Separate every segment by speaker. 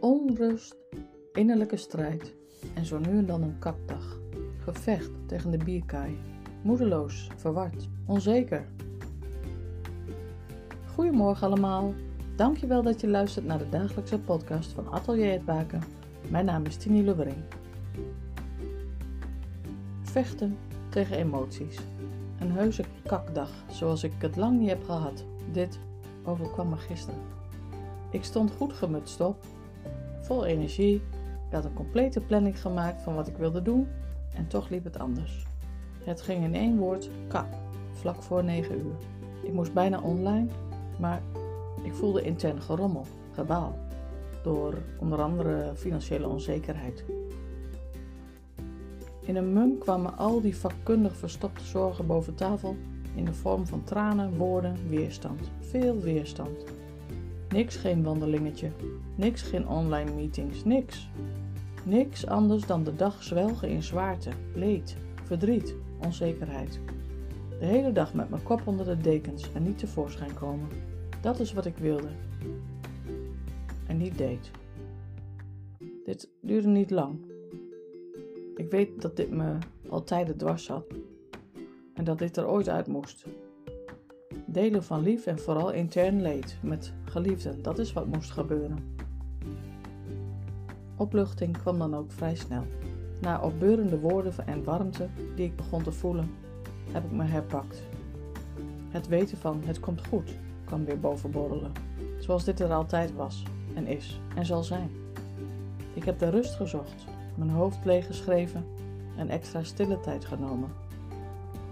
Speaker 1: Onrust, innerlijke strijd en zo nu en dan een kapdag. Gevecht tegen de bierkaai. Moedeloos, verward, onzeker. Goedemorgen allemaal. Dankjewel dat je luistert naar de dagelijkse podcast van Atelier het Baken. Mijn naam is Tini Lubbering. Vechten tegen emoties. Een heuse kakdag, zoals ik het lang niet heb gehad. Dit overkwam me gisteren. Ik stond goed gemutst op, vol energie. Ik had een complete planning gemaakt van wat ik wilde doen en toch liep het anders. Het ging in één woord kak, vlak voor 9 uur. Ik moest bijna online, maar ik voelde intern gerommel, gebaal, door onder andere financiële onzekerheid. In een mum kwamen al die vakkundig verstopte zorgen boven tafel in de vorm van tranen, woorden, weerstand. Veel weerstand. Niks geen wandelingetje, niks geen online meetings, niks. Niks anders dan de dag zwelgen in zwaarte, leed, verdriet, onzekerheid. De hele dag met mijn kop onder de dekens en niet tevoorschijn komen. Dat is wat ik wilde. En niet deed. Dit duurde niet lang. Ik weet dat dit me al tijden dwars zat en dat dit er ooit uit moest. Delen van lief en vooral intern leed met geliefden, dat is wat moest gebeuren. Opluchting kwam dan ook vrij snel. Na opbeurende woorden en warmte die ik begon te voelen, heb ik me herpakt. Het weten van het komt goed kwam weer bovenborrelen, zoals dit er altijd was en is en zal zijn. Ik heb de rust gezocht, mijn hoofd leeggeschreven en extra stille tijd genomen.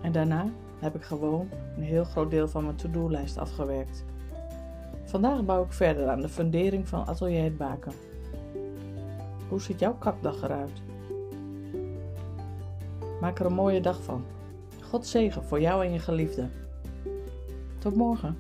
Speaker 1: En daarna heb ik gewoon een heel groot deel van mijn to-do-lijst afgewerkt. Vandaag bouw ik verder aan de fundering van Atelier het Baken. Hoe ziet jouw kakdag eruit? Maak er een mooie dag van. God zegen voor jou en je geliefde. Tot morgen.